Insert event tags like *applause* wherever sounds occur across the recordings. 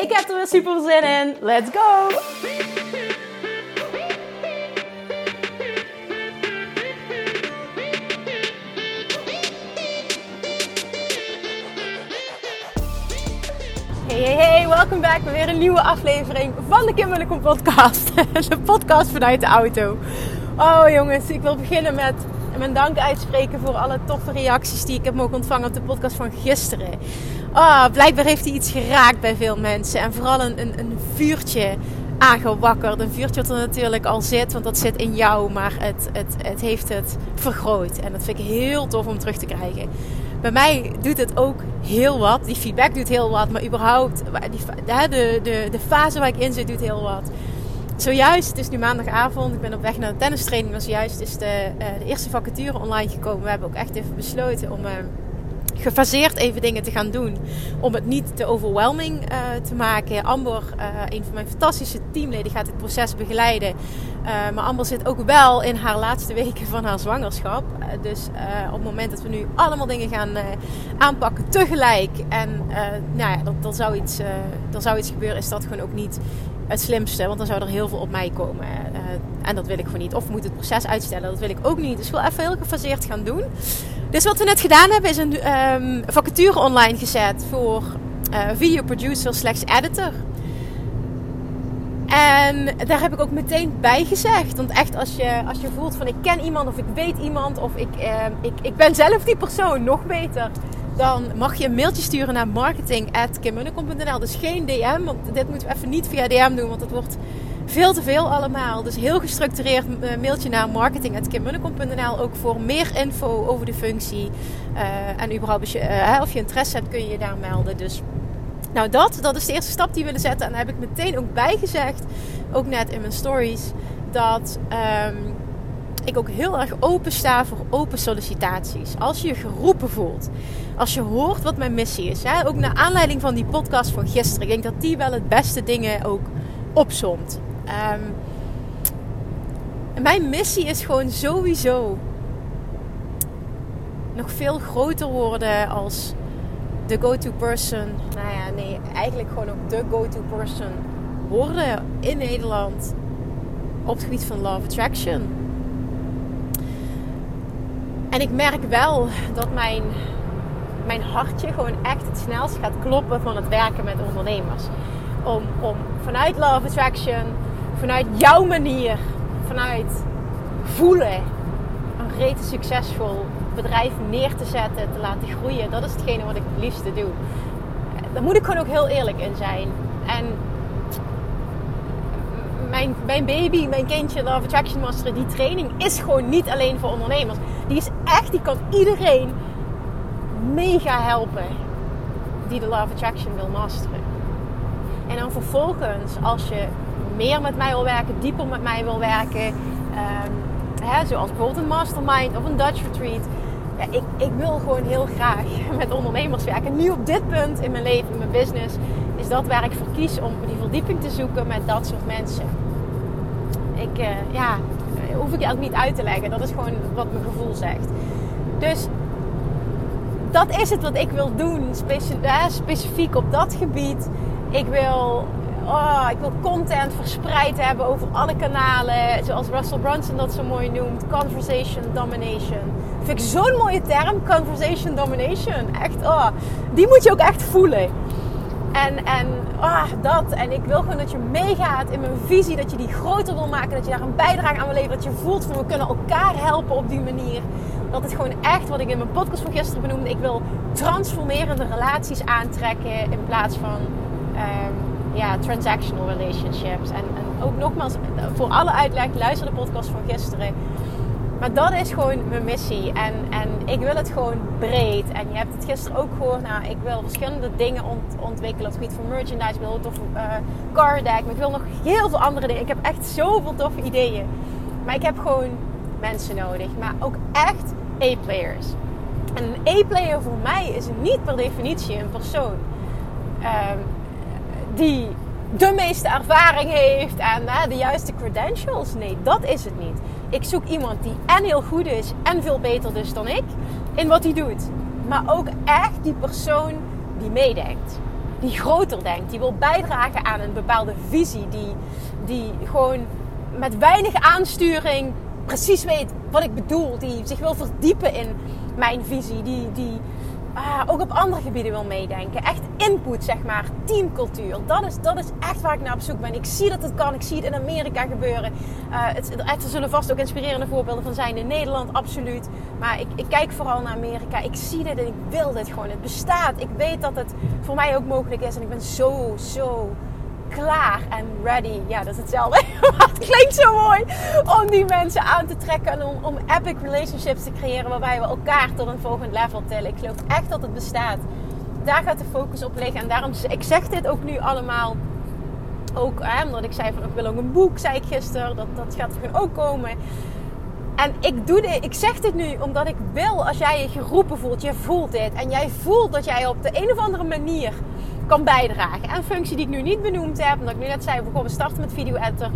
Ik heb er weer super zin in. Let's go! Hey, hey, hey, welkom back bij weer een nieuwe aflevering van de Kim podcast. *laughs* De podcast vanuit de auto. Oh jongens, ik wil beginnen met mijn dank uitspreken voor alle toffe reacties die ik heb mogen ontvangen op de podcast van gisteren. Oh, blijkbaar heeft hij iets geraakt bij veel mensen. En vooral een, een, een vuurtje aangewakkerd. Een vuurtje dat er natuurlijk al zit, want dat zit in jou. Maar het, het, het heeft het vergroot. En dat vind ik heel tof om terug te krijgen. Bij mij doet het ook heel wat. Die feedback doet heel wat. Maar überhaupt, die, de, de, de fase waar ik in zit, doet heel wat. Zojuist, het is nu maandagavond, ik ben op weg naar de tennistraining. Zojuist is de, uh, de eerste vacature online gekomen. We hebben ook echt even besloten om... Gefaseerd even dingen te gaan doen. Om het niet te overwhelming uh, te maken. Amber, uh, een van mijn fantastische teamleden, gaat het proces begeleiden. Uh, maar Amber zit ook wel in haar laatste weken van haar zwangerschap. dus op het moment dat we nu allemaal dingen gaan aanpakken tegelijk. En nou ja, dat, zou iets, er zou iets gebeuren, is dat gewoon ook niet het slimste. Want dan zou er heel veel op mij komen. en dat wil ik gewoon niet. Of moet het proces uitstellen, dat wil ik ook niet. Dus ik wil even heel gefaseerd gaan doen. Dus wat we net gedaan hebben is een um, vacature online gezet voor uh, video producer slash editor. En daar heb ik ook meteen bij gezegd. Want echt als je, als je voelt van ik ken iemand of ik weet iemand of ik, uh, ik, ik ben zelf die persoon, nog beter. Dan mag je een mailtje sturen naar marketing.kimmunnekom.nl. Dus geen DM, want dit moeten we even niet via DM doen, want het wordt veel te veel allemaal. Dus heel gestructureerd eh, mailtje naar marketing.kimmunnekom.nl. Ook voor meer info over de functie. Uh, en überhaupt als je, uh, of je interesse hebt kun je je daar melden. Dus nou dat, dat is de eerste stap die we willen zetten. En daar heb ik meteen ook bijgezegd, ook net in mijn stories, dat um, ik ook heel erg open sta voor open sollicitaties. Als je je geroepen voelt, als je hoort wat mijn missie is. Hè? Ook naar aanleiding van die podcast van gisteren. Ik denk dat die wel het beste dingen ook opzomt. Um, mijn missie is gewoon sowieso nog veel groter worden als de go-to person. Nou ja, nee, eigenlijk gewoon ook de go-to person worden in Nederland op het gebied van love attraction. En ik merk wel dat mijn, mijn hartje gewoon echt het snelst gaat kloppen van het werken met ondernemers. Om, om vanuit love attraction vanuit jouw manier, vanuit voelen, een rete succesvol bedrijf neer te zetten, te laten groeien. Dat is hetgene wat ik het liefste doe. Daar moet ik gewoon ook heel eerlijk in zijn. En mijn, mijn baby, mijn kindje, Love Attraction Master, die training is gewoon niet alleen voor ondernemers. Die is echt, die kan iedereen mega helpen die de Love Attraction wil masteren. En dan vervolgens, als je meer met mij wil werken, dieper met mij wil werken. Um, hè, zoals bijvoorbeeld een mastermind of een Dutch retreat. Ja, ik, ik wil gewoon heel graag *laughs* met ondernemers werken. Nu op dit punt in mijn leven, in mijn business, is dat waar ik voor kies om die verdieping te zoeken met dat soort mensen. Ik, uh, ja, hoef ik je ook niet uit te leggen. Dat is gewoon wat mijn gevoel zegt. Dus dat is het wat ik wil doen, specifiek op dat gebied. Ik wil oh, ik wil content verspreid hebben over alle kanalen. Zoals Russell Brunson dat zo mooi noemt. Conversation domination. Vind ik zo'n mooie term. Conversation domination. Echt, oh, die moet je ook echt voelen. En, en oh, dat. En ik wil gewoon dat je meegaat in mijn visie. Dat je die groter wil maken. Dat je daar een bijdrage aan wil leveren. Dat je voelt van we kunnen elkaar helpen op die manier. Dat het gewoon echt, wat ik in mijn podcast van gisteren benoemde. Ik wil transformerende relaties aantrekken. In plaats van... Um, ja, transactional relationships. En, en ook nogmaals, voor alle uitleg, luister de podcast van gisteren. Maar dat is gewoon mijn missie. En, en ik wil het gewoon breed. En je hebt het gisteren ook gehoord. Nou, ik wil verschillende dingen ontwikkelen. Op het gebied van merchandise. Ik wil een toffe uh, card deck. Maar ik wil nog heel veel andere dingen. Ik heb echt zoveel toffe ideeën. Maar ik heb gewoon mensen nodig. Maar ook echt A-players. En een A-player voor mij is niet per definitie een persoon um, die de meeste ervaring heeft en uh, de juiste credentials. Nee, dat is het niet. Ik zoek iemand die en heel goed is en veel beter is dan ik in wat hij doet. Maar ook echt die persoon die meedenkt. Die groter denkt. Die wil bijdragen aan een bepaalde visie. Die, die gewoon met weinig aansturing precies weet wat ik bedoel. Die zich wil verdiepen in mijn visie. Die, die uh, ook op andere gebieden wil meedenken. Echt input, zeg maar. Teamcultuur. Dat is, dat is echt waar ik naar op zoek ben. Ik zie dat het kan. Ik zie het in Amerika gebeuren. Uh, het, er zullen vast ook inspirerende voorbeelden van zijn in Nederland, absoluut. Maar ik, ik kijk vooral naar Amerika. Ik zie dit en ik wil dit gewoon. Het bestaat. Ik weet dat het voor mij ook mogelijk is. En ik ben zo, zo klaar en ready. Ja, dat is hetzelfde. *laughs* het klinkt zo mooi om die mensen aan te trekken en om, om epic relationships te creëren waarbij we elkaar tot een volgend level tillen. Ik geloof echt dat het bestaat. Daar gaat de focus op liggen. En daarom, ik zeg dit ook nu allemaal. Ook hè, omdat ik zei van ik wil ook een boek, zei ik gisteren. Dat, dat gaat er ook komen. En ik, doe ik zeg dit nu omdat ik wil, als jij je geroepen voelt, je voelt dit. En jij voelt dat jij op de een of andere manier kan bijdragen. En een functie die ik nu niet benoemd heb, omdat ik nu net zei, we starten met video editor.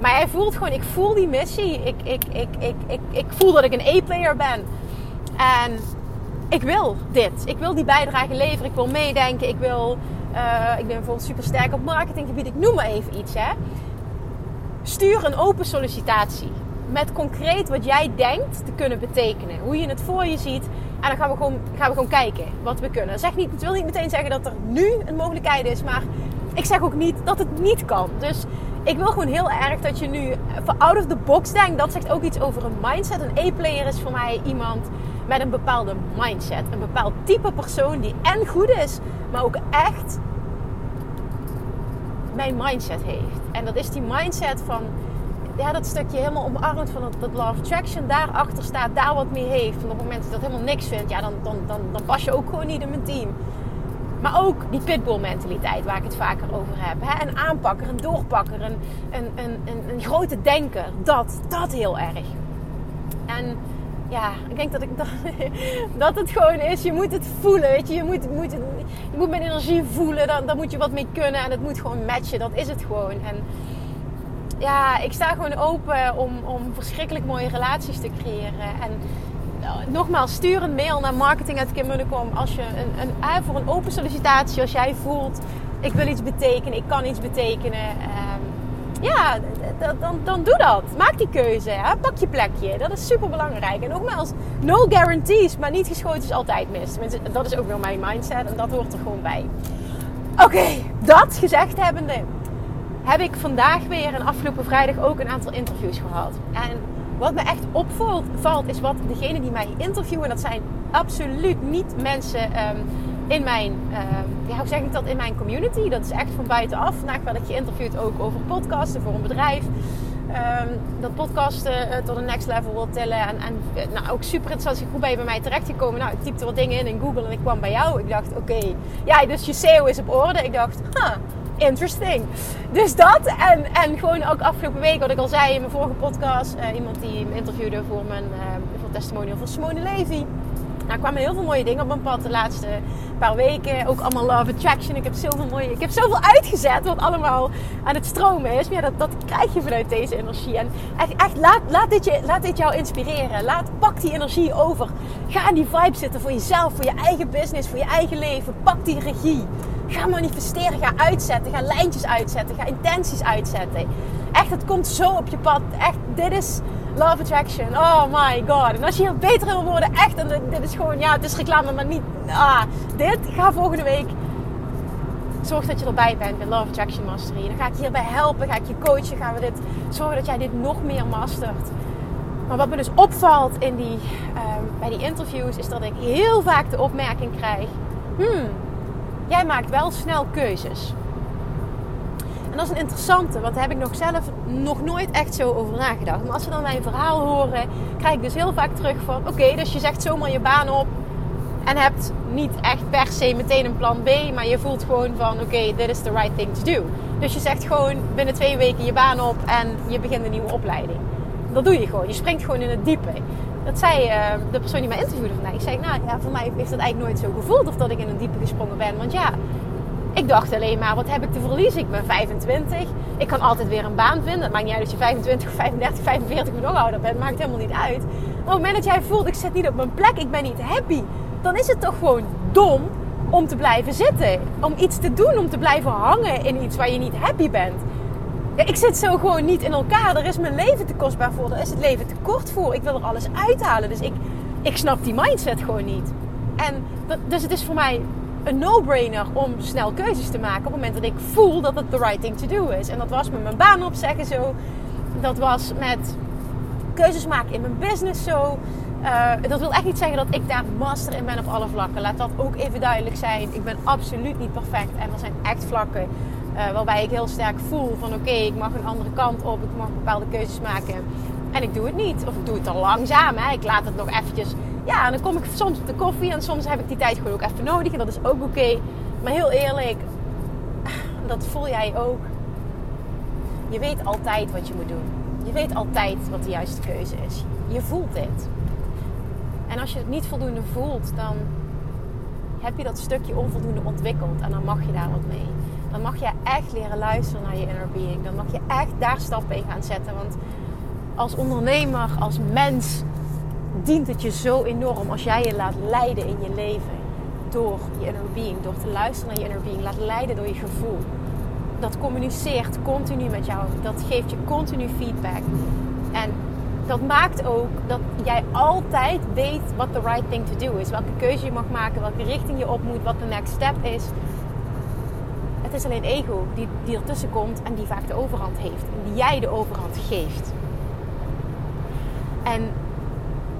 Maar hij voelt gewoon, ik voel die missie. Ik, ik, ik, ik, ik, ik voel dat ik een A-player ben. En ik wil dit. Ik wil die bijdrage leveren. Ik wil meedenken. Ik wil, uh, ik ben bijvoorbeeld super sterk op marketinggebied. Ik noem maar even iets. Hè. Stuur een open sollicitatie. Met concreet wat jij denkt te kunnen betekenen. Hoe je het voor je ziet. En dan gaan we gewoon, gaan we gewoon kijken wat we kunnen. Zeg niet, het wil niet meteen zeggen dat er nu een mogelijkheid is, maar ik zeg ook niet dat het niet kan. Dus ik wil gewoon heel erg dat je nu out of the box denkt. Dat zegt ook iets over een mindset. Een A-player is voor mij iemand met een bepaalde mindset. Een bepaald type persoon die en goed is, maar ook echt mijn mindset heeft. En dat is die mindset van ja, dat stukje helemaal omarmd van dat, love attraction daarachter staat, daar wat mee heeft. En op het moment dat je dat helemaal niks vindt, ja, dan, dan, dan, dan pas je ook gewoon niet in mijn team. Maar ook die pitbull mentaliteit waar ik het vaker over heb. Hè? Een aanpakker, een doorpakker, een, een, een, een, grote denker. Dat, dat heel erg. En ja, ik denk dat, ik, dat, *laughs* dat het gewoon is. Je moet het voelen, weet je. Je moet, moet, je moet met energie voelen. Dan, dan moet je wat mee kunnen. En het moet gewoon matchen. Dat is het gewoon. En ja, ik sta gewoon open om, om verschrikkelijk mooie relaties te creëren. En nou, nogmaals, stuur een mail naar marketing.kim.com als je een, een, uh, voor een open sollicitatie, als jij voelt, ik wil iets betekenen, ik kan iets betekenen. Um, ja, dan, dan doe dat. Maak die keuze. Hè? Pak je plekje. Dat is super belangrijk. En nogmaals, no guarantees, maar niet geschoten is altijd mis. Dat is ook wel mijn mindset en dat hoort er gewoon bij. Oké, dat gezegd hebbende, heb ik vandaag weer en afgelopen vrijdag ook een aantal interviews gehad. En wat me echt opvalt is wat degene die mij interviewen, dat zijn absoluut niet mensen um, in mijn, um, ja, hoe zeg ik dat, in mijn community. Dat is echt van buitenaf. Vandaag werd ik geïnterviewd ook over podcasten voor een bedrijf. Um, dat podcasten uh, tot een next level wil tillen. En, en nou, ook super interessant. Hoe ben je bij mij terechtgekomen? Nou, ik typte wat dingen in in Google en ik kwam bij jou. Ik dacht, oké, ja, dus je SEO is op orde. Ik dacht, huh, interesting. Dus dat. En, en gewoon ook afgelopen week, wat ik al zei in mijn vorige podcast. Uh, iemand die me interviewde voor mijn uh, voor testimonial van Simone Levy. Nou, kwamen heel veel mooie dingen op mijn pad de laatste paar weken. Ook allemaal love attraction. Ik heb zoveel mooie... Ik heb zoveel uitgezet wat allemaal aan het stromen is. Maar ja, dat, dat krijg je vanuit deze energie. En echt, echt laat, laat, dit je, laat dit jou inspireren. Laat, pak die energie over. Ga in die vibe zitten voor jezelf, voor je eigen business, voor je eigen leven. Pak die regie. Ga manifesteren, ga uitzetten, ga lijntjes uitzetten, ga intenties uitzetten. Echt, het komt zo op je pad. Echt, dit is love attraction. Oh my god. En als je hier beter wil worden, echt, en dit is gewoon, ja, het is reclame, maar niet, ah, dit. Ga volgende week, zorg dat je erbij bent bij Love Attraction Mastery. Dan ga ik je hierbij helpen, ga ik je coachen, gaan we dit, zorgen dat jij dit nog meer mastert. Maar wat me dus opvalt in die, ehm, bij die interviews, is dat ik heel vaak de opmerking krijg, hmm, jij maakt wel snel keuzes. En dat is een interessante, want daar heb ik nog zelf nog nooit echt zo over nagedacht. Maar als ze dan mijn verhaal horen, krijg ik dus heel vaak terug van... Oké, dus je zegt zomaar je baan op en hebt niet echt per se meteen een plan B. Maar je voelt gewoon van, oké, dit is the right thing to do. Dus je zegt gewoon binnen twee weken je baan op en je begint een nieuwe opleiding. Dat doe je gewoon. Je springt gewoon in het diepe. Dat zei uh, de persoon die mij interviewde vandaag. Ik zei, nou ja, voor mij heeft het eigenlijk nooit zo gevoeld of dat ik in een diepe gesprongen ben. Want ja, ik dacht alleen maar, wat heb ik te verliezen? Ik ben 25. Ik kan altijd weer een baan vinden. Het maakt niet uit of je 25, 35, 45 of nog ouder bent. Maakt helemaal niet uit. Maar op het moment dat jij voelt, ik zit niet op mijn plek, ik ben niet happy. Dan is het toch gewoon dom om te blijven zitten. Om iets te doen, om te blijven hangen in iets waar je niet happy bent. Ik zit zo gewoon niet in elkaar. Er is mijn leven te kostbaar voor. Er is het leven te kort voor. Ik wil er alles uithalen. Dus ik, ik snap die mindset gewoon niet. En dus het is voor mij een no-brainer om snel keuzes te maken op het moment dat ik voel dat het the right thing to do is. En dat was met mijn baan opzeggen zo. Dat was met keuzes maken in mijn business zo. Uh, dat wil echt niet zeggen dat ik daar master in ben op alle vlakken. Laat dat ook even duidelijk zijn. Ik ben absoluut niet perfect. En er zijn echt vlakken uh, waarbij ik heel sterk voel van oké, ik mag een andere kant op. Ik mag bepaalde keuzes maken. En ik doe het niet. Of ik doe het al langzaam. Hè. Ik laat het nog eventjes ja, en dan kom ik soms op de koffie en soms heb ik die tijd gewoon ook even nodig. En dat is ook oké. Maar heel eerlijk, dat voel jij ook. Je weet altijd wat je moet doen. Je weet altijd wat de juiste keuze is. Je voelt dit. En als je het niet voldoende voelt, dan heb je dat stukje onvoldoende ontwikkeld. En dan mag je daar wat mee. Dan mag je echt leren luisteren naar je inner being. Dan mag je echt daar stappen in gaan zetten. Want als ondernemer, als mens, dient het je zo enorm als jij je laat leiden in je leven door je inner being, door te luisteren naar je inner being, laat leiden door je gevoel. Dat communiceert continu met jou, dat geeft je continu feedback. En dat maakt ook dat jij altijd weet wat the right thing to do is. Welke keuze je mag maken, welke richting je op moet, wat de next step is. Is alleen ego die, die ertussen komt en die vaak de overhand heeft. En die jij de overhand geeft. En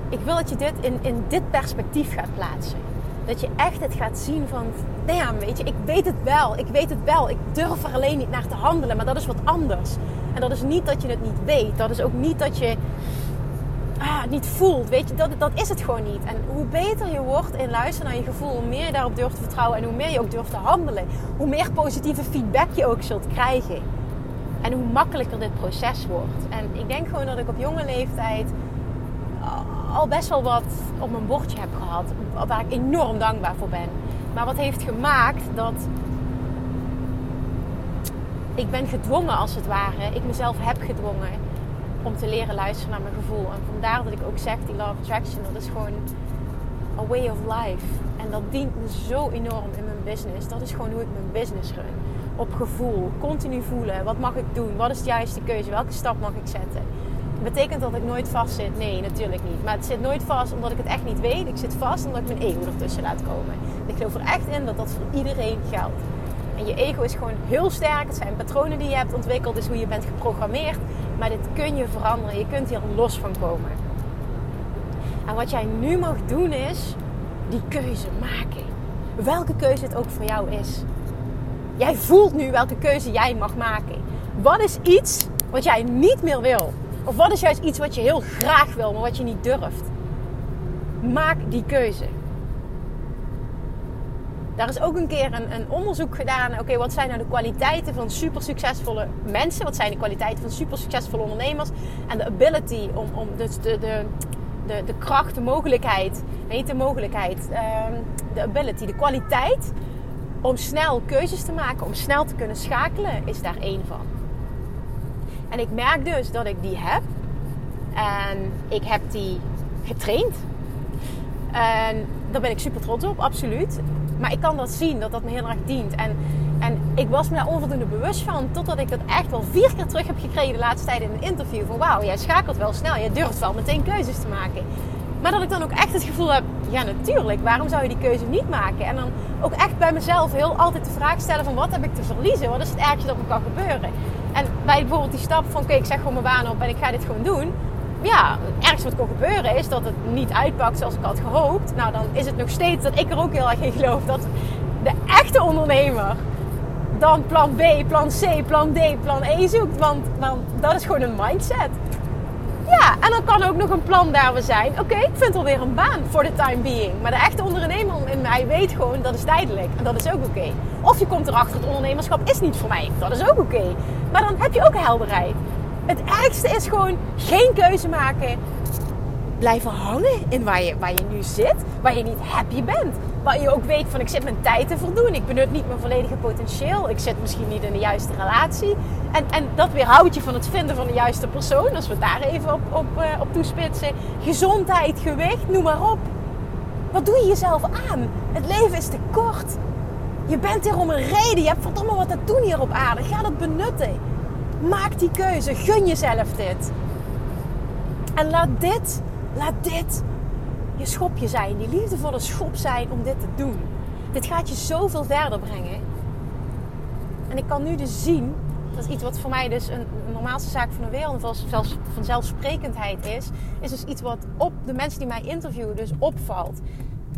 ik wil dat je dit in, in dit perspectief gaat plaatsen. Dat je echt het gaat zien van, nou ja, weet je, ik weet het wel, ik weet het wel. Ik durf er alleen niet naar te handelen, maar dat is wat anders. En dat is niet dat je het niet weet. Dat is ook niet dat je ah, niet voelt. Weet je, dat, dat is het gewoon niet. En hoe beter je wordt in luisteren naar je gevoel, hoe meer je daarop durft te vertrouwen en hoe meer je ook durft te handelen, hoe meer positieve feedback je ook zult krijgen. En hoe makkelijker dit proces wordt. En ik denk gewoon dat ik op jonge leeftijd al best wel wat op mijn bordje heb gehad. Waar ik enorm dankbaar voor ben. Maar wat heeft gemaakt dat ik ben gedwongen als het ware. Ik mezelf heb gedwongen om te leren luisteren naar mijn gevoel. En vandaar dat ik ook zeg, die Love Attraction, dat is gewoon a way of life. En dat dient me zo enorm in mijn business. Dat is gewoon hoe ik mijn business run. Op gevoel, continu voelen. Wat mag ik doen? Wat is de juiste keuze? Welke stap mag ik zetten? Betekent dat ik nooit vast zit? Nee, natuurlijk niet. Maar het zit nooit vast omdat ik het echt niet weet. Ik zit vast omdat ik mijn ego ertussen laat komen. ik geloof er echt in dat dat voor iedereen geldt. En je ego is gewoon heel sterk. Het zijn patronen die je hebt ontwikkeld, dus hoe je bent geprogrammeerd. Maar dit kun je veranderen. Je kunt hier los van komen. En wat jij nu mag doen is die keuze maken. Welke keuze het ook voor jou is. Jij voelt nu welke keuze jij mag maken. Wat is iets wat jij niet meer wil? Of wat is juist iets wat je heel graag wil, maar wat je niet durft? Maak die keuze. Daar is ook een keer een, een onderzoek gedaan. Oké, wat zijn nou de kwaliteiten van super succesvolle mensen? Wat zijn de kwaliteiten van super succesvolle ondernemers? En de ability om, om dus de, de, de, de kracht, de mogelijkheid, niet de mogelijkheid, ehm, de ability, de kwaliteit om snel keuzes te maken, om snel te kunnen schakelen, is daar één van. En ik merk dus dat ik die heb. En ik heb die getraind. En daar ben ik super trots op, absoluut. Maar ik kan dat zien, dat dat me heel erg dient. En, en ik was me daar onvoldoende bewust van. Totdat ik dat echt wel vier keer terug heb gekregen de laatste tijd in een interview. Van wauw, jij schakelt wel snel. Jij durft wel meteen keuzes te maken. Maar dat ik dan ook echt het gevoel heb, ja natuurlijk, waarom zou je die keuze niet maken? En dan ook echt bij mezelf heel altijd de vraag stellen van wat heb ik te verliezen? Wat is het ergste dat me kan gebeuren? En bij bijvoorbeeld die stap van oké, ik zeg gewoon mijn baan op en ik ga dit gewoon doen. Ja, het wat kon gebeuren is dat het niet uitpakt zoals ik had gehoopt. Nou, dan is het nog steeds dat ik er ook heel erg in geloof dat de echte ondernemer dan plan B, plan C, plan D, plan E zoekt. Want, want dat is gewoon een mindset. Ja, en dan kan ook nog een plan daar we zijn. Oké, ik vind alweer een baan voor de time being. Maar de echte ondernemer in mij weet gewoon dat is tijdelijk. En dat is ook oké. Of je komt erachter, het ondernemerschap is niet voor mij. Dat is ook oké. Maar dan heb je ook helderheid. Het ergste is gewoon geen keuze maken. Blijven hangen in waar je, waar je nu zit. Waar je niet happy bent. Waar je ook weet van ik zit mijn tijd te voldoen. Ik benut niet mijn volledige potentieel. Ik zit misschien niet in de juiste relatie. En, en dat weerhoudt je van het vinden van de juiste persoon. Als we daar even op, op, uh, op toespitsen. Gezondheid, gewicht, noem maar op. Wat doe je jezelf aan? Het leven is te kort. Je bent hier om een reden. Je hebt verdomme wat te doen hier op aarde. Ga dat benutten. Maak die keuze. Gun jezelf dit. En laat dit, laat dit je schopje zijn. Die liefdevolle schop zijn om dit te doen. Dit gaat je zoveel verder brengen. En ik kan nu dus zien, dat is iets wat voor mij dus een, normaalste zaak van de wereld, of zelfs vanzelfsprekendheid is, is dus iets wat op de mensen die mij interviewen dus opvalt.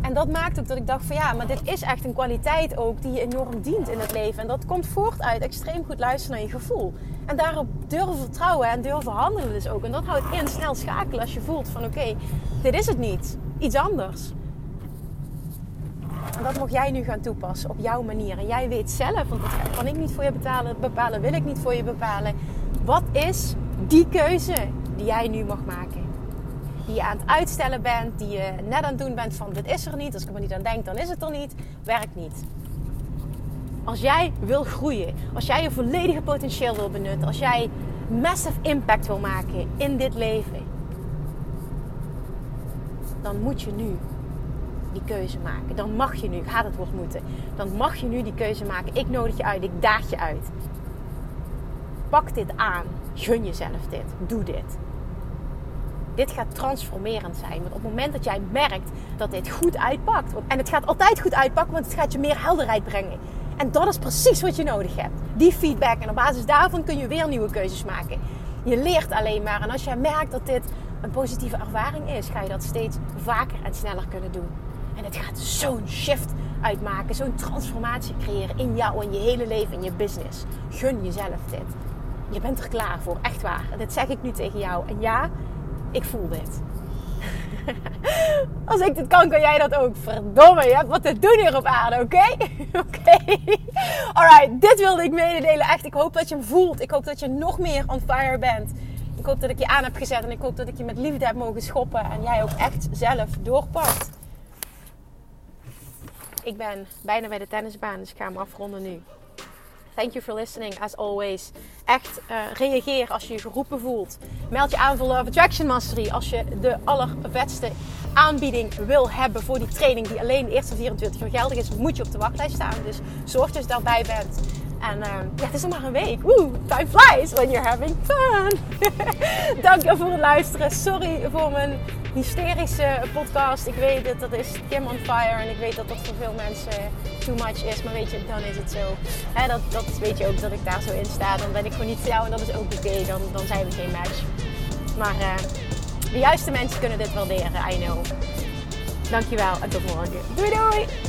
En dat maakt ook dat ik dacht van ja, maar dit is echt een kwaliteit ook die je enorm dient in het leven. En dat komt voort uit extreem goed luisteren naar je gevoel. En daarop durven vertrouwen en durven handelen dus ook. En dat houdt in snel schakelen als je voelt van oké, dit is het niet. Iets anders. En dat mag jij nu gaan toepassen op jouw manier. En jij weet zelf, want dat kan ik niet voor je betalen, bepalen, wil ik niet voor je bepalen. Wat is die keuze die jij nu mag maken? Die je aan het uitstellen bent, die je net aan het doen bent van dit is er niet. Als ik er niet aan denk, dan is het er niet. Werkt niet. Als jij wil groeien, als jij je volledige potentieel wil benutten, als jij massive impact wil maken in dit leven, dan moet je nu die keuze maken. Dan mag je nu, gaat het woord moeten, dan mag je nu die keuze maken. Ik nodig je uit, ik daag je uit. Pak dit aan, gun jezelf dit, doe dit. Dit gaat transformerend zijn. Want op het moment dat jij merkt dat dit goed uitpakt, en het gaat altijd goed uitpakken, want het gaat je meer helderheid brengen. En dat is precies wat je nodig hebt. Die feedback. En op basis daarvan kun je weer nieuwe keuzes maken. Je leert alleen maar. En als jij merkt dat dit een positieve ervaring is, ga je dat steeds vaker en sneller kunnen doen. En het gaat zo'n shift uitmaken, zo'n transformatie creëren in jou en je hele leven en je business. Gun jezelf dit. Je bent er klaar voor, echt waar. En dit zeg ik nu tegen jou. En ja, ik voel dit. *laughs* Als ik dit kan, kan jij dat ook. Verdomme, je hebt wat te doen hier op aarde, oké? *laughs* oké. Alright, dit wilde ik mededelen. Echt, ik hoop dat je hem voelt. Ik hoop dat je nog meer on fire bent. Ik hoop dat ik je aan heb gezet en ik hoop dat ik je met liefde heb mogen schoppen en jij ook echt zelf doorpakt. Ik ben bijna bij de tennisbaan, dus ik ga hem afronden nu. Thank you for listening, as always. Echt uh, reageer als je je geroepen voelt. Meld je aan voor Love Attraction Mastery als je de allervetste aanbieding wil hebben voor die training die alleen de eerste 24 uur geldig is. Moet je op de wachtlijst staan. Dus zorg dus daarbij bent. En uh, ja, het is nog maar een week. Woe, time flies when you're having fun. *laughs* Dank je voor het luisteren. Sorry voor mijn hysterische podcast. Ik weet dat dat is Kim on fire. En ik weet dat dat voor veel mensen too much is. Maar weet je, dan is het zo. En dat, dat weet je ook dat ik daar zo in sta. Dan ben ik gewoon niet voor jou en dat is ook oké. Dan, dan zijn we geen match. Maar uh, de juiste mensen kunnen dit waarderen. I know. Dankjewel en tot morgen. Doei doei!